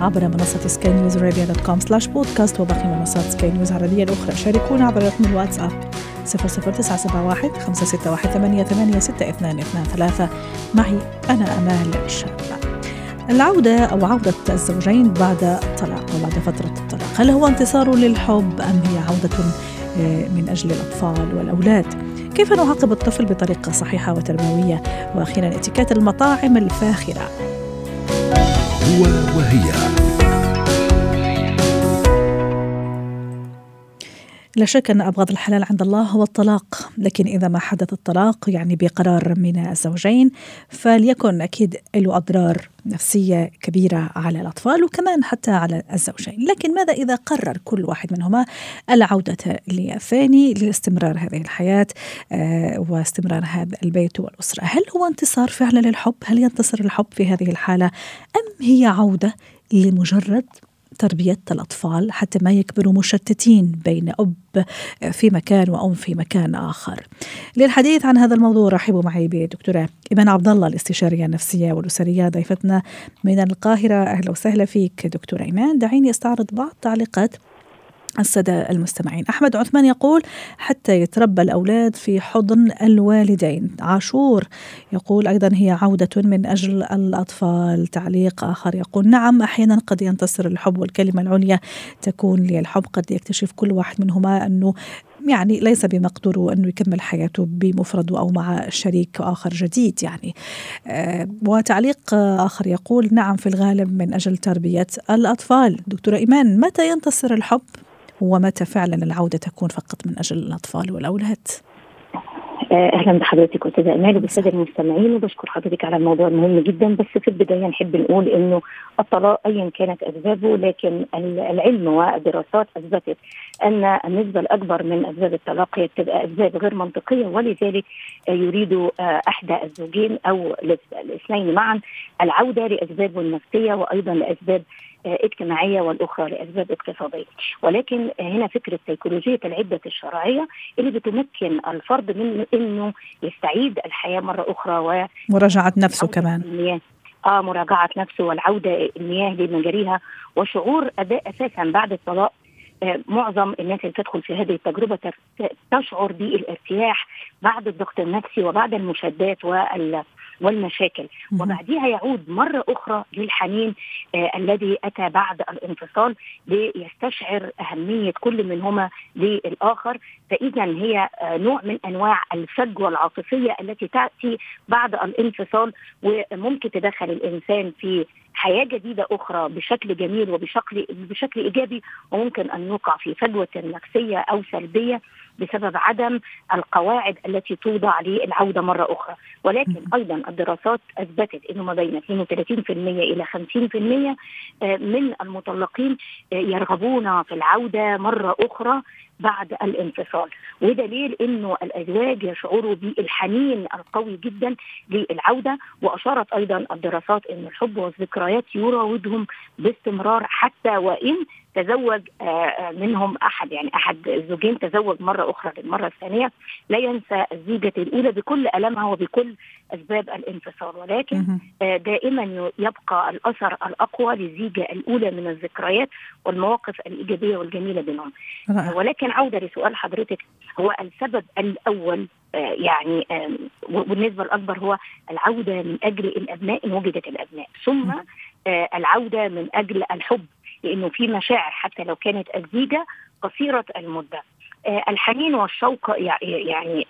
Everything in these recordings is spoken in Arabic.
عبر منصة سكاي نيوز عربية dot com slash podcast وباقي منصات سكاي نيوز العربية الأخرى. شاركونا عبر رقم الواتساب 00971 561 886223 معي أنا أمال شابة العودة أو عودة الزوجين بعد الطلاق وبعد فترة الطلاق. هل هو انتصار للحب أم هي عودة من أجل الأطفال والأولاد؟ كيف نعاقب الطفل بطريقة صحيحة وتربوية؟ وأخيرا اتكات المطاعم الفاخرة. هو وهي. لا شك أن أبغض الحلال عند الله هو الطلاق لكن إذا ما حدث الطلاق يعني بقرار من الزوجين فليكن أكيد له أضرار نفسية كبيرة على الأطفال وكمان حتى على الزوجين. لكن ماذا إذا قرر كل واحد منهما العودة للثاني لاستمرار هذه الحياة آه، واستمرار هذا البيت والأسرة؟ هل هو انتصار فعلا للحب؟ هل ينتصر الحب في هذه الحالة؟ أم هي عودة لمجرد تربية الأطفال حتى ما يكبروا مشتتين بين أب في مكان وأم في مكان آخر. للحديث عن هذا الموضوع رحبوا معي بدكتورة إيمان عبد الله الاستشارية النفسية والأسرية ضيفتنا من القاهرة. أهلا وسهلا فيك دكتورة إيمان. دعيني أستعرض بعض تعليقات السادة المستمعين. أحمد عثمان يقول حتى يتربى الأولاد في حضن الوالدين. عاشور يقول أيضا هي عودة من أجل الأطفال. تعليق آخر يقول نعم أحيانا قد ينتصر الحب والكلمة العليا. تكون للحب قد يكتشف كل واحد منهما أنه يعني ليس بمقدوره أنه يكمل حياته بمفرده أو مع شريك آخر جديد يعني. أه وتعليق آخر يقول نعم في الغالب من أجل تربية الأطفال. دكتورة إيمان متى ينتصر الحب؟ ومتى فعلا العودة تكون فقط من أجل الأطفال والأولاد؟ أهلا بحضرتك أستاذة أمال وبالسادة المستمعين وبشكر حضرتك على الموضوع المهم جدا. بس في البداية نحب نقول إنه الطلاق ايا كانت أسبابه لكن العلم والدراسات أثبتت أن النسبة الأكبر من أسباب الطلاق هي بتبقى أسباب غير منطقية ولذلك يريد إحدى الزوجين أو الاثنين معا العودة لأسبابه النفسية وأيضا لأسباب اجتماعية والأخرى لأسباب اقتصادية، ولكن هنا فكرة سيكولوجية العدة الشرعية اللي بتمكن الفرد من إنه يستعيد الحياة مرة أخرى و مراجعة نفسه كمان. المياه. آه مراجعة نفسه والعودة المياه لمجاريها وشعور أداء أساسا بعد الطلاق. آه معظم الناس اللي تدخل في هذه التجربة تشعر بالارتياح بعد الضغط النفسي وبعد المشادات وال والمشاكل. وبعديها يعود مرة أخرى للحنين آه الذي أتى بعد الانفصال ليستشعر أهمية كل منهما للآخر. فإذا هي آه نوع من أنواع الفجوة العاطفية التي تأتي بعد الانفصال وممكن تدخل الإنسان في حياة جديدة أخرى بشكل جميل وبشكل بشكل إيجابي وممكن أن نوقع في فجوة نفسية أو سلبية بسبب عدم القواعد التي توضع للعودة مرة أخرى. ولكن أيضا الدراسات أثبتت إنه ما بين 32% إلى 50% من المطلقين يرغبون في العودة مرة أخرى بعد الانفصال. ودليل إنه الأزواج يشعروا بالحنين القوي جدا للعودة وأشارت أيضا الدراسات إن الحب والذكريات يراودهم باستمرار حتى وإن تزوج منهم أحد يعني أحد الزوجين تزوج مرة أخرى للمرة الثانية. لا ينسى الزوجه الأولى بكل ألمها وبكل أسباب الانفصال. ولكن دائما يبقى الأثر الأقوى للزيجة الأولى من الذكريات والمواقف الإيجابية والجميلة بينهم. ولكن عودة لسؤال حضرتك. هو السبب الأول يعني والنسبة الأكبر هو العودة من أجل الأبناء إن وجدت الأبناء. ثم العودة من أجل الحب. لأنه في مشاعر حتى لو كانت الزيجه قصيرة المدة. الحنين والشوق يعني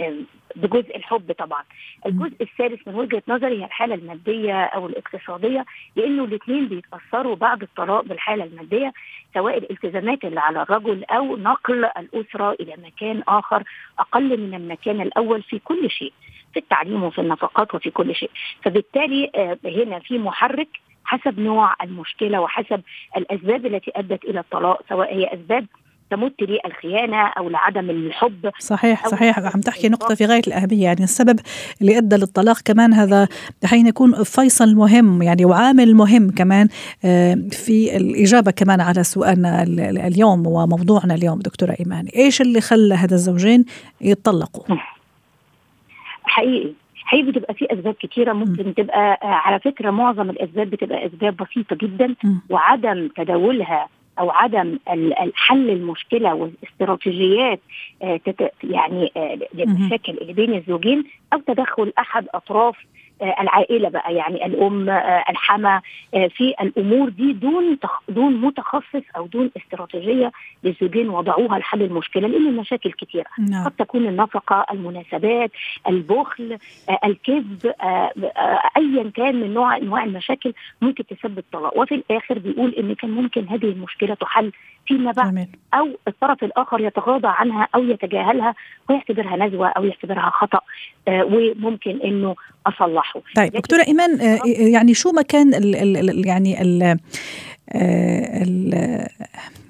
بجزء الحب طبعا. الجزء الثالث من وجهة نظري هي الحالة المادية أو الاقتصادية لأنه الاثنين بيتأثروا بعد الطلاق بالحالة المادية سواء الالتزامات اللي على الرجل أو نقل الأسرة إلى مكان آخر أقل من المكان الأول في كل شيء في التعليم وفي النفقات وفي كل شيء. فبالتالي هنا في محرك حسب نوع المشكلة وحسب الأسباب التي أدت إلى الطلاق سواء هي أسباب تمت للخيانة أو لعدم الحب. صحيح صحيح. عم تحكي نقطة في غاية الأهمية. يعني السبب اللي أدى للطلاق كمان هذا حين يكون فيصل مهم يعني وعامل مهم كمان آه، في الإجابة كمان على سؤالنا اليوم وموضوعنا اليوم دكتورة ايمان إيش اللي خلى هذا الزوجين يتطلقوا؟ حقيقي. حقيقي بتبقى في أسباب كتيرة ممكن م. تبقى آه، على فكرة معظم الأسباب بتبقى أسباب بسيطة جدا م. وعدم تداولها أو عدم حل المشكلة واستراتيجيات آه، يعني آه، للمشاكل اللي بين الزوجين أو تدخل أحد أطراف آه، العائلة بقى يعني الأم الحما في الأمور دي دون دون متخصص أو دون استراتيجية للزوجين وضعوها لحل المشكلة لأن المشاكل كثيره نعم. قد تكون النفقة المناسبات البخل الكذب ايا كان من نوع انواع المشاكل ممكن تسبب طلاق. وفي الآخر بيقول إن كان ممكن هذه المشكلة تحل فيما بعد أو الطرف الآخر يتغاضى عنها أو يتجاهلها ويعتبرها نزوة أو يعتبرها خطأ آه وممكن إنه اصلحه طيب دكتورة إيمان آه يعني شو مكان ال ال يعني ال آه،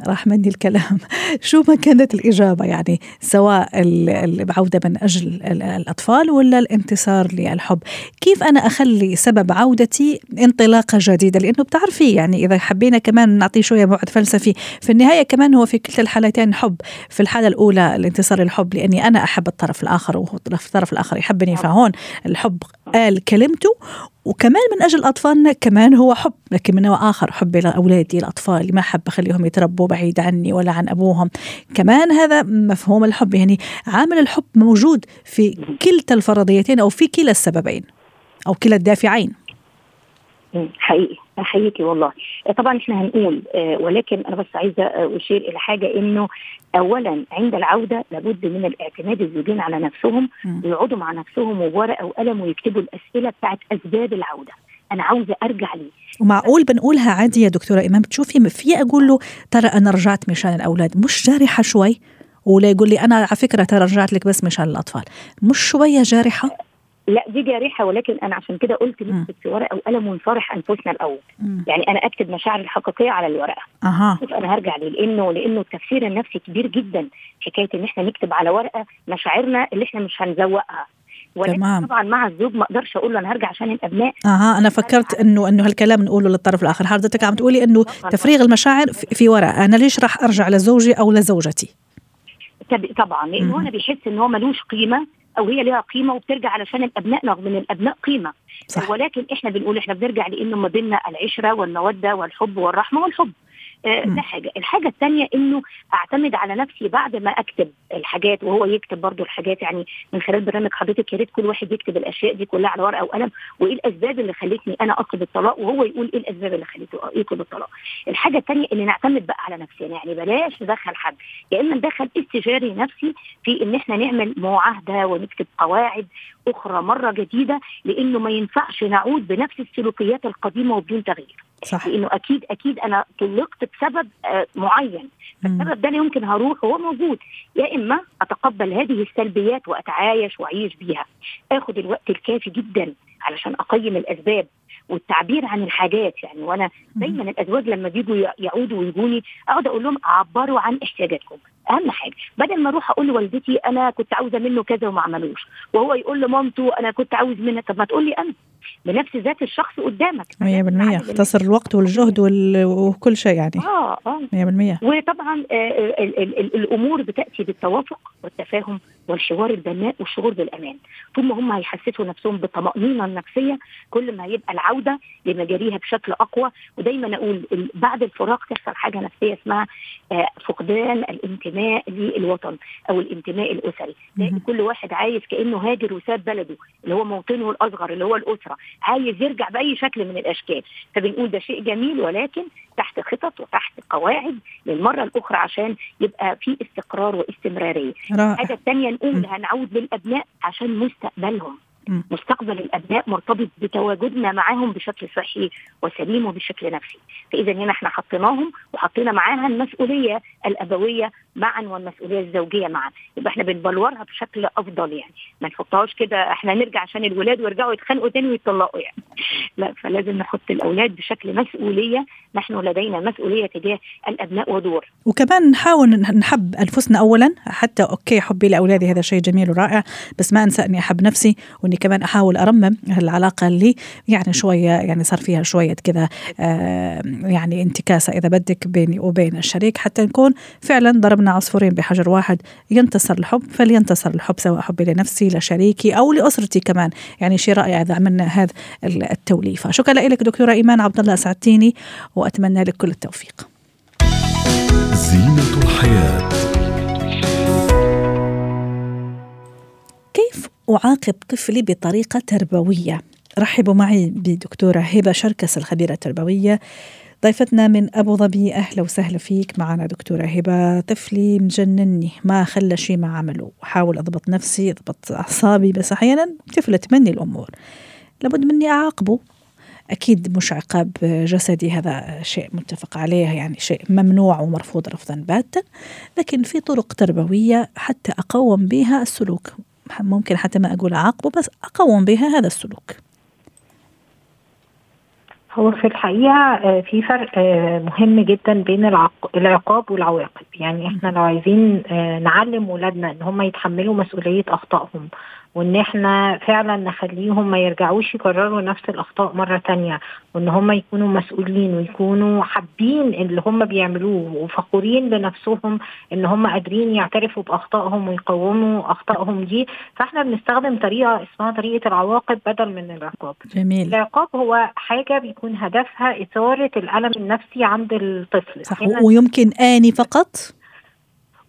راح مني الكلام. شو ما كانت الإجابة؟ يعني سواء العودة من أجل الأطفال ولا الانتصار للحب. كيف أنا أخلي سبب عودتي انطلاقة جديدة؟ لأنه بتعرفي يعني إذا حبينا كمان نعطيه شوية بعد فلسفي في النهاية كمان هو في كلتا الحالتين حب. في الحالة الأولى الانتصار للحب لأني أنا أحب الطرف الآخر والطرف الآخر يحبني فهون الحب قال كلمته. وكمان من أجل أطفالنا كمان هو حب لكن من نوع آخر حبي لاولادي الأطفال ما حب أخليهم يتربوا. بعيد عني ولا عن أبوهم. كمان هذا مفهوم الحب يعني عامل الحب موجود في كلتا الفرضيتين أو في كلا السببين أو كلا الدافعين. حقيقي احييكي والله. طبعا إحنا هنقول آه، ولكن أنا بس عايزة آه، أشير إلى حاجة إنه اولا عند العودة لابد من الاعتماد الزوجين على نفسهم ويقعدوا مع نفسهم وورقة وقلم ويكتبوا الأسئلة بتاعت أسباب العودة. أنا عاوزة أرجع ليه؟ ومعقول بنقولها عادي يا دكتورة ايمان بتشوفي في أقول له ترى أنا رجعت مشان الأولاد مش جارحة شوي؟ ولا يقول لي أنا على فكرة ترى رجعت لك بس مشان الأطفال. مش شوية جارحة؟ لا دي جارحة ولكن أنا عشان كده قلت نكتب في ورقة وقلم ونصارح أنفسنا الأول. م. يعني أنا أكتب مشاعري الحقيقية على الورقة. أها. شوف أنا هرجع ليه؟ لأنه لأنه التفسير النفسي كبير جدا حكاية إن إحنا نكتب على ورقة مشاعرنا اللي إحنا مش هنزوقها. ولكن تمام. طبعا مع الزوج ما أقدرش أقول له أنا هرجع عشان الأبناء. أها أنا فكرت انه إنه هالكلام نقوله للطرف الآخر. حضرتك عم تقولي إنه تفريغ المشاعر في ورقه أنا ليش راح أرجع لزوجي أو لزوجتي؟ طبعا لأنه أنا بيحس ان هو ملوش قيمة أو هي ليها قيمة وبترجع علشان الأبناء رغم إن الأبناء قيمة. صح. ولكن إحنا بنقول إحنا بنرجع لأنه ما بيننا العشرة والمودة والحب والرحمة والحب. ده حاجة، الحاجة الثانية إنه أعتمد على نفسي بعد ما أكتب الحاجات وهو يكتب برضو الحاجات يعني من خلال برنامج حضرتك يا ريت كل واحد يكتب الأشياء دي كلها على ورقة وقلم وإيه الأسباب اللي خلتني أنا أطلب الطلاق وهو يقول إيه الأسباب اللي خليته يطلب الطلاق. الحاجة الثانية ان نعتمد بقى على نفسنا يعني بلاش ندخل حد يا إما ندخل استشاري نفسي في إن إحنا نعمل معاهدة ونكتب قواعد أخرى مرة جديدة لإنه ما ينفعش نعود بنفس السلوكيات القديمة وبدون تغيير. صح. لأنه أكيد أكيد أنا طلقت بسبب آه معين. فالسبب ده اللي يمكن هروح هو موجود. يا إما أتقبل هذه السلبيات وأتعايش وأعيش بيها. آخد الوقت الكافي جدا علشان أقيم الأسباب والتعبير عن الحاجات. يعني وأنا دايما الأزواج لما بيجوا يعودوا ويجوني أقعد أقول لهم عبروا عن إحتياجاتكم. أهم حاجة بدل ما أروح أقول لوالدتي أنا كنت عاوزة منه كذا وما عملوش وهو يقول لمامته أنا كنت عاوز منها طب ما تقول لي أنا بنفس ذات الشخص قدامك. 100% اختصر الوقت والجهد وكل شيء يعني. آه آه. 100% وطبعا آه ال ال ال الأمور بتأتي بالتوافق والتفاهم والحوار البناء والشعور بالأمان. ثم هم هيحسسوا نفسهم بالطمانينه النفسيه كل ما يبقى العودة لمجاريها بشكل أقوى. ودايما أقول بعد الفراق تحصل حاجة نفسية اسمها آه فقدان الانتماء للوطن أو الانتماء الأسري. كل واحد عايز كأنه هاجر وساب بلده اللي هو موطنه الأصغر اللي هو الأسرة. عايز يرجع بأي شكل من الأشكال. فبنقول ده شيء جميل ولكن تحت خطط وتحت قواعد للمرة الأخرى عشان يبقى في استقرار واستمرارية. الحاجة الثانية نقول هنعود للأبناء عشان مستقبلهم. مستقبل الأبناء مرتبط بتواجدنا معاهم بشكل صحي وسليم وبشكل نفسي. فإذا هنا إحنا حطيناهم وحطينا معاها المسؤولية الأبوية معا والمسؤولية الزوجية معا. يبقى إحنا بنبلورها بشكل أفضل يعني. ما نحطهاش كده إحنا نرجع عشان الولاد ويرجعوا يتخانقوا تاني ويتطلقوا يعني. لا فلازم نحط الأولاد بشكل مسؤولية. نحن لدينا مسؤولية تجاه الأبناء ودور. وكمان نحاول نحب أنفسنا اولا. حتى أوكي حبي لأولادي هذا شيء جميل ورائع. بس ما أنسى أني أحب نفسي واني كمان أحاول أرمم العلاقة اللي يعني شوية يعني صار فيها شوية كذا آه يعني انتكاسة إذا بدك بيني وبين الشريك حتى نكون فعلا ضربنا عصفورين بحجر واحد ينتصر الحب فلينتصر الحب سواء حبي لنفسي لشريكي أو لأسرتي كمان. يعني شيء رائع إذا عملنا هذا التوليفة. شكرا لك دكتورة إيمان عبد الله اسعدتيني وأتمنى لك كل التوفيق. زينة الحياة. أعاقب طفلي بطريقة تربوية؟ رحبوا معي بدكتورة هبة شركس الخبيرة التربوية. ضيفتنا من أبو ظبي أهلا وسهلا فيك. معنا دكتورة هبة طفلي مجنني ما خلى شيء ما عمله. وحاول أضبط نفسي أضبط أعصابي بس أحيانا تفلت مني الأمور. لابد مني أعاقبه. أكيد مش عقاب جسدي هذا شيء متفق عليه يعني شيء ممنوع ومرفوض رفضا باتا. لكن في طرق تربوية حتى أقوم بها السلوك. ممكن حتى ما أقول أعاقبه بس أقوم بها هذا السلوك. هو في الحقيقة في فرق مهم جدا بين العقاب والعواقب. يعني إحنا لو عايزين نعلم ولادنا إن هم يتحملوا مسؤولية أخطائهم وإن إحنا فعلا نخليهم ما يرجعوش يكرروا نفس الأخطاء مرة تانية وإن هم يكونوا مسؤولين ويكونوا حابين اللي هم بيعملوه وفخورين بنفسهم إن هم قادرين يعترفوا بأخطائهم ويقوموا أخطائهم دي فإحنا بنستخدم طريقة اسمها طريقة العواقب بدل من العقاب. جميل. العقاب هو حاجة بيكون هدفها إثارة الألم النفسي عند الطفل. صح ويمكن آني فقط؟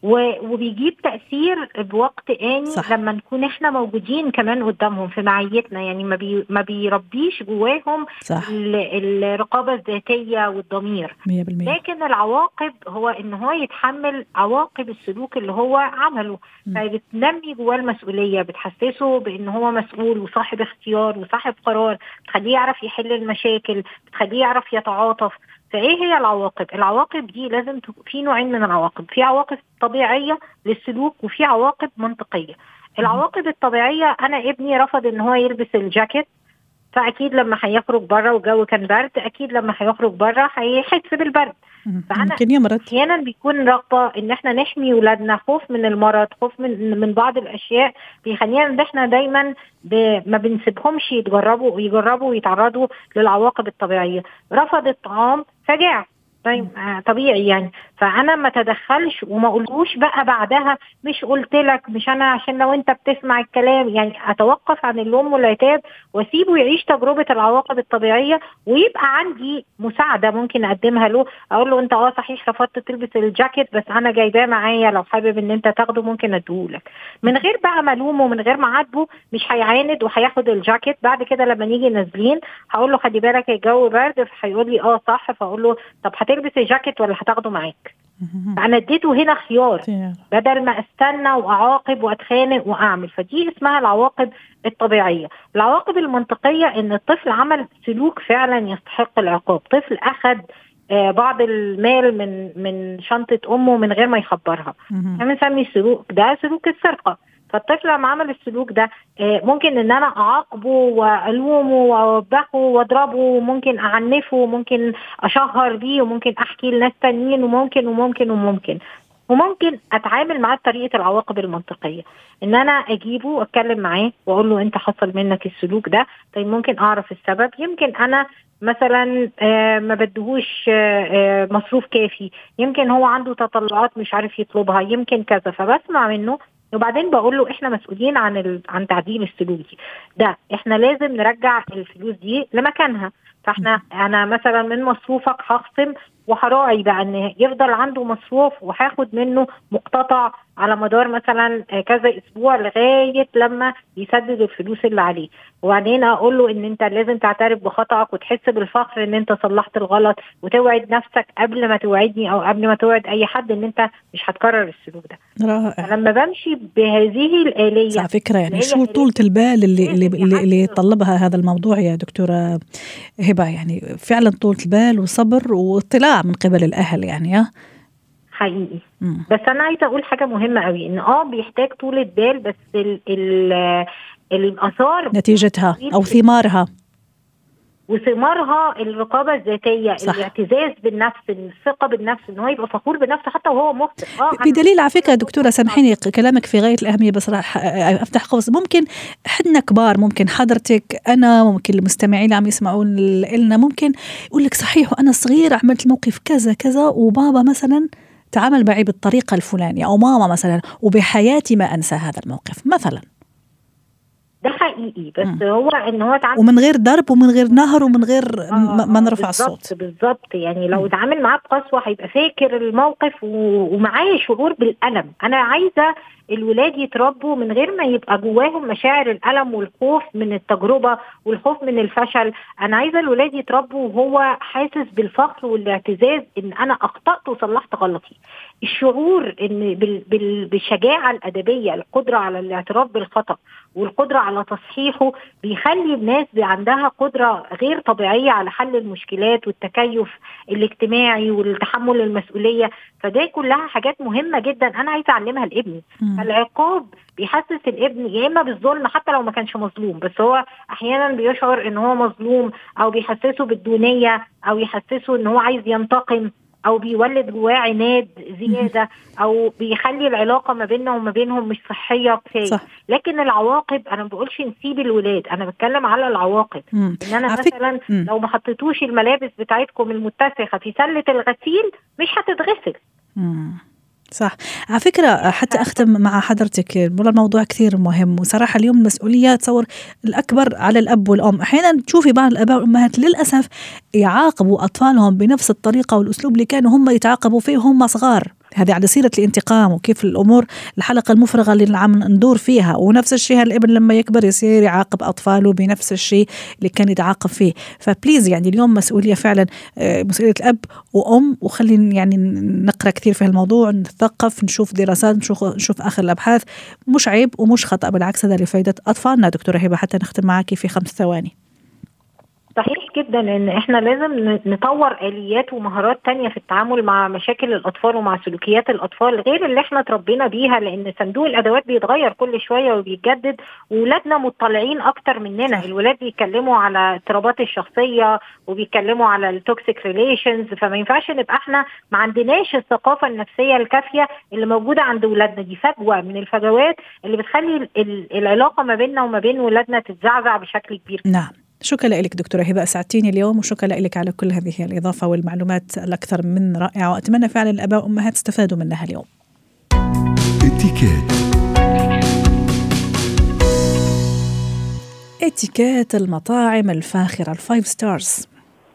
وبيجيب تأثير بوقت آني صح. لما نكون إحنا موجودين كمان قدامهم في معيتنا. يعني ما بي ما بيربيش جواهم صح. الرقابة الذاتية والضمير. 100% لكن العواقب هو إن هو يتحمل عواقب السلوك اللي هو عمله. فبتنمي جواه المسؤولية بتحسسه بإن هو مسؤول وصاحب اختيار وصاحب قرار بتخليه يعرف يحل المشاكل بتخليه يعرف يتعاطف. فإيه هي العواقب؟ العواقب دي لازم في نوعين من العواقب، في عواقب طبيعية للسلوك وفي عواقب منطقية. العواقب الطبيعية أنا ابني رفض إن هو يلبس الجاكيت فأكيد لما هيخرج بره والجو كان برد أكيد لما هيخرج بره هيحس بالبرد. فأنا ممكن يمرض أحيانا بيكون رغبة إن إحنا نحمي ولادنا خوف من المرض خوف من من بعض الأشياء بيخلينا إن إحنا دايما ما بنسيبهمش يتجربوا ويجربوا ويتعرضوا للعواقب الطبيعية. رفض الطعام गया? طيب طبيعي يعني. فأنا ما تدخلش وما اقولوش بقى بعدها مش قلت لك مش أنا عشان لو أنت بتسمع الكلام يعني أتوقف عن اللوم والعتاب وأسيبه يعيش تجربة العواقب الطبيعية ويبقى عندي مساعدة ممكن أقدمها له. أقول له أنت آه صحيح رفضت تلبس الجاكيت بس أنا جايباه معايا لو حابب إن أنت تاخده ممكن اديهولك من غير بقى ما ألومه ومن غير ما اعاتبه مش هيعاند وهياخد الجاكيت. بعد كده لما نيجي نازلين هقول له خلي بالك الجو برد فهيقول لي آه صح. فأقول له طب هتلبس الجاكيت ولا هتاخده معاك. أنا اديته هنا خيار. بدل ما استنى وأعاقب وأتخانق وأعمل. فدي اسمها العواقب الطبيعية. العواقب المنطقية إن الطفل عمل سلوك فعلا يستحق العقاب. طفل اخذ آه بعض المال من من شنطة أمه من غير ما يخبرها. بنسمي السلوك ده سلوك السرقة. فالطفل لما عمل السلوك ده ممكن إن أنا أعاقبه وألومه وأوبخه وأضربه وممكن أعنفه وممكن أشهر بيه وممكن أحكي لناس تانيين وممكن وممكن وممكن. وممكن أتعامل معاه بطريقة العواقب المنطقية. إن أنا أجيبه وأتكلم معاه وأقول له أنت حصل منك السلوك ده طيب ممكن أعرف السبب. يمكن أنا مثلا ما بدهوش مصروف كافي. يمكن هو عنده تطلعات مش عارف يطلبها. يمكن كذا. فبسمع منه وبعدين بقول له إحنا مسؤولين عن ال... عن تعديل السلوك دي. ده إحنا لازم نرجع الفلوس دي لمكانها. فإحنا أنا مثلا من مصروفك هخصم وهراعي بقى إن يفضل عنده مصروف وهاخد منه مقتطع على مدار مثلا كذا أسبوع لغاية لما يسدد الفلوس اللي عليه. وبعدين أقول له إن أنت لازم تعترف بخطأك وتحس بالفخر إن أنت صلحت الغلط وتوعد نفسك قبل ما توعدني أو قبل ما توعد أي حد إن أنت مش هتكرر السلوك ده. رائع. لما بمشي بهذه الآلية على فكرة يعني شو طولة البال اللي اللي اللي, اللي هذا الموضوع يا دكتورة هبة؟ يعني فعلا طولة البال وصبر واطلاع. من قبل الأهل يعني حقيقي. مم. بس أنا عايزة أقول حاجة مهمة قوي إن آه بيحتاج طولة بال بس ال ال الآثار نتيجتها أو ثمارها. وثمارها الرقابة الذاتية صح. الاعتزاز بالنفس الثقة بالنفس إن هو يبقى فخور بنفسه حتى وهو مخطئ آه بدليل على فكرة دكتورة سامحيني كلامك في غاية الأهمية بس راح أفتح قوس. ممكن حدنا كبار ممكن حضرتك أنا ممكن المستمعين اللي عم يسمعون لنا ممكن يقول لك صحيح وأنا صغير عملت موقف كذا كذا وبابا مثلا تعامل معي بالطريقة الفلانية أو ماما مثلا وبحياتي ما أنسى هذا الموقف. مثلا. ده حقيقي بس مم. هو إن هو اتعامل ومن غير ضرب ومن غير نهر ومن غير ما ما آه، نرفع الصوت بالظبط يعني. لو اتعامل معاه بقسوة هيبقى فاكر الموقف و- ومعاه شعور بالألم أنا عايزة الولاد يتربوا من غير ما يبقى جواهم مشاعر الألم والخوف من التجربة والخوف من الفشل. أنا عايزة الولاد يتربوا وهو حاسس بالفخر والاعتزاز إن أنا أخطأت وصلحت غلطي. الشعور إن بال بال بالشجاعة الأدبية القدرة على الاعتراف بالخطأ والقدرة على تصحيحه بيخلي الناس عندها قدرة غير طبيعية على حل المشكلات والتكيف الاجتماعي والتحمل المسؤولية. فده كلها حاجات مهمة جدا أنا عايزة أعلمها لابني. فالعقاب بيحسس الابن يا إما بالظلم حتى لو ما كانش مظلوم بس هو أحيانا بيشعر إن هو مظلوم أو بيحسسه بالدونية أو يحسسه إن هو عايز ينتقم أو بيولد جواه عناد زيادة أو بيخلي العلاقة ما بيننا وما بينهم مش صحية كفايه صح لكن العواقب أنا ما بقولش نسيب الولاد أنا بتكلم على العواقب مم. إن أنا على فك- مثلا مم. لو ما حطيتوش الملابس بتاعتكم المتسخة في سلة الغسيل مش هتتغسل مم. صح. على فكرة حتى أختم مع حضرتك والله الموضوع كثير مهم وصراحة اليوم المسؤولية تصور الأكبر على الأب والأم. أحيانا تشوفي بعض الآباء والأمهات للأسف يعاقبوا أطفالهم بنفس الطريقة والأسلوب اللي كانوا هم يتعاقبوا فيه وهم صغار. هذه على سيرة الانتقام وكيف الأمور الحلقة المفرغة اللي عم ندور فيها ونفس الشيء الابن لما يكبر يصير يعاقب أطفاله بنفس الشيء اللي كان يتعاقب فيه. فبليز يعني اليوم مسؤولية فعلا آه، مسؤولية الأب وأم وخلينا يعني نقرأ كثير في الموضوع نتثقف نشوف دراسات نشوف, نشوف آخر الأبحاث. مش عيب ومش خطأ بالعكس هذا لفائدة أطفالنا. دكتورة هبة حتى نختم معك في خمس ثواني. صحيح جدا إن إحنا لازم نطور آليات ومهارات تانية في التعامل مع مشاكل الأطفال ومع سلوكيات الأطفال غير اللي إحنا اتربينا بيها لأن صندوق الأدوات بيتغير كل شوية وبيتجدد واولادنا مطلعين أكتر مننا. الولاد بيتكلموا على اضطرابات الشخصية وبيتكلموا على ال toxic relations فما ينفعش نبقى إحنا ما عندناش الثقافة النفسية الكافية اللي موجودة عند اولادنا دي فجوة من الفجوات اللي بتخلي ال- ال- العلاقة ما بيننا وما بين ولادنا تتزعزع بشكل كبير. نعم. شكرا لك دكتورة هبة أسعدتيني اليوم وشكرا لك على كل هذه الإضافة والمعلومات الأكثر من رائعة. وأتمنى فعلا الآباء والأمهات استفادوا منها اليوم. اتكات إتيكيت المطاعم الفاخرة ال five stars.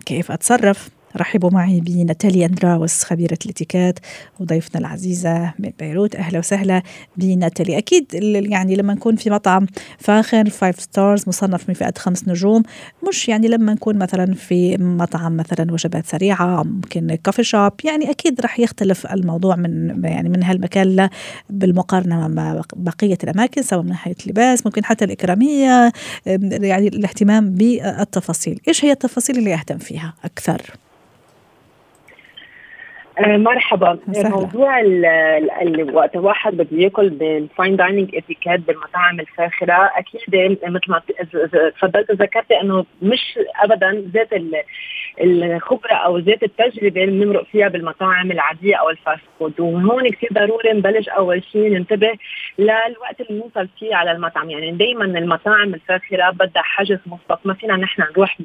كيف أتصرف؟ رحبوا معي بناتاليا أندراوس خبيرة الاتيكيت وضيفتنا العزيزة من بيروت. أهلا وسهلا بناتالي أكيد يعني لما نكون في مطعم فاخر five stars مصنف من فئة خمس نجوم مش يعني لما نكون مثلا في مطعم مثلا وجبات سريعة ممكن coffee shop يعني أكيد رح يختلف الموضوع من يعني من هالمكان بالمقارنة مع بقية الأماكن سواء من ناحية اللباس ممكن حتى الإكرامية يعني الاهتمام بالتفاصيل. إيش هي التفاصيل اللي أهتم فيها أكثر؟ آه، مرحبا. وسهلا. موضوع وقت الواحد بده ياكل بال fine dining etiquette بالمطاعم الفاخرة أكيد مثل ما تفضلت ذكرتي إنه مش ابدا ذات ال- الخبرة أو ذات التجربة اللي بنمرق فيها بالمطاعم العادية أو ال fast food. وهون كثير ضروري نبلش أول شيء ننتبه للوقت اللي نوصل فيه على المطعم. يعني دائما المطاعم الفاخرة بدها حجز مسبق ما فينا نحن نروح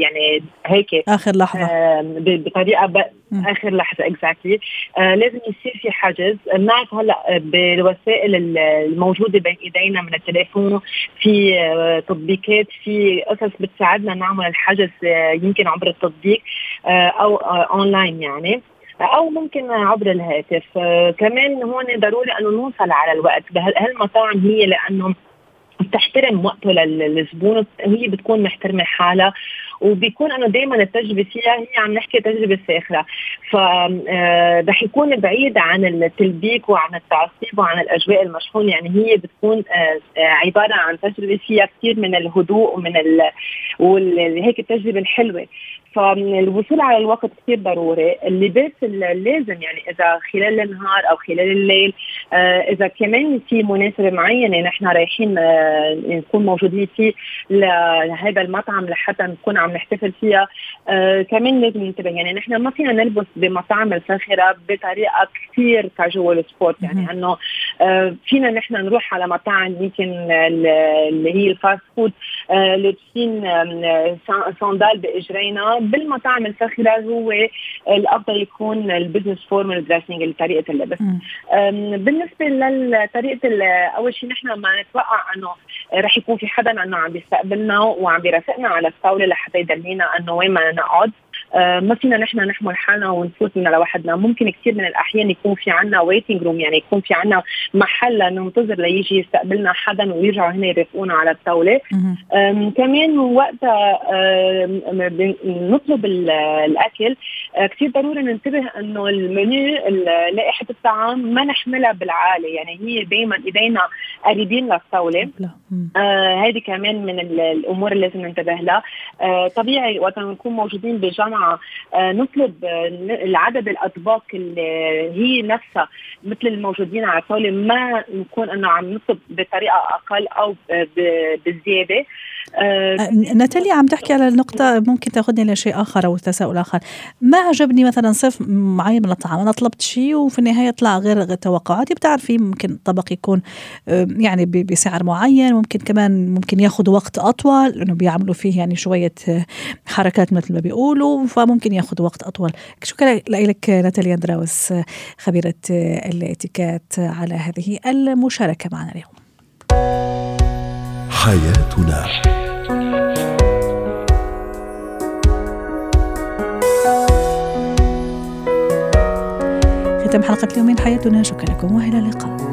يعني هيك آخر لحظة. بطريقة. آخر لحظة. exactly. آه لازم يصير في حجز بنعرف هلا بالوسائل الموجودة بين إيدينا من التليفون في آه تطبيقات في قصص بتساعدنا نعمل الحجز آه يمكن عبر التطبيق أو اونلاين يعني أو ممكن عبر الهاتف. كمان هون ضروري أنه نوصل على الوقت. هالمطاعم هي لأنه بتحترم وقته للزبون هي بتكون محترمة حالها. وبيكون انه دائما التجربة فيها هي عم نحكي تجربة ساخرة. ف آه، رح يكون بعيد عن التلبيك وعن التعصيب وعن الأجواء المشحونة. يعني هي بتكون آه، آه، عبارة عن تجربة فيها كثير من الهدوء ومن ال... وهيك التجربة الحلوة. فالوصول على الوقت كثير ضروري. اللباس اللازم يعني إذا خلال النهار أو خلال الليل آه إذا كمان في مناسبة معينة نحن رايحين آه نكون موجودين فيه لهذا المطعم لحتى نكون عم نحتفل فيها آه كمان لازم ننتبه. يعني نحن ما فينا نلبس بمطاعم الفاخرة بطريقة كثير casual sport يعني إنه آه فينا نحن نروح على مطاعم يمكن اللي هي ال fast food آه لابسين آه صندال بإجرينا بالمطاعم الفاخرة هو الأفضل يكون ال business formal dressing طريقة اللبس. بالنسبة لطريقة أول شيء نحن ما نتوقع إنه رح يكون في حدا إنه عم بيستقبلنا وعم بيرافقنا على الطاولة لحتى يدلينا إنه وين ما نقعد. ما فينا نحن نحمل حالنا ونفوت من لوحدنا. ممكن كثير من الأحيان يكون في عنا waiting room يعني يكون في عنا محل ننتظر ليجي يستقبلنا حدا ويرجعوا هنا يرافقونا على الطاولة. كمان وقتها نطلب الأكل آه، كثير ضروري ننتبه إنه المنيو لائحه الطعام ما نحملها بالعالي يعني هي دائما إيدينا قريبين للطاولة. آه هذه كمان من الأمور اللي لازم ننتبه لها. آه طبيعي وقت نكون موجودين بجامعة آه نطلب آه العدد الأطباق اللي هي نفسها مثل الموجودين على الطاولة ما نكون إنه عم نطلب بطريقة أقل أو بزيادة. آه ناتاليا عم تحكي على النقطة ممكن تاخذني لشيء آخر أو تساؤل آخر. ما عجبني مثلا صف معين من الطعام؟ أنا طلبت شيء وفي النهاية طلع غير توقعاتي. بتعرفي ممكن طبق يكون يعني بسعر معين ممكن كمان ممكن ياخذ وقت أطول لأنه بيعملوا فيه يعني شوية حركات مثل ما بيقولوا فممكن ياخذ وقت أطول. شكرا لك ناتاليا أندراوس خبيرة الاتيكات على هذه المشاركة معنا اليوم. حياتنا. ختام حلقة اليوم من حياتنا. شكرا لكم وإلى اللقاء.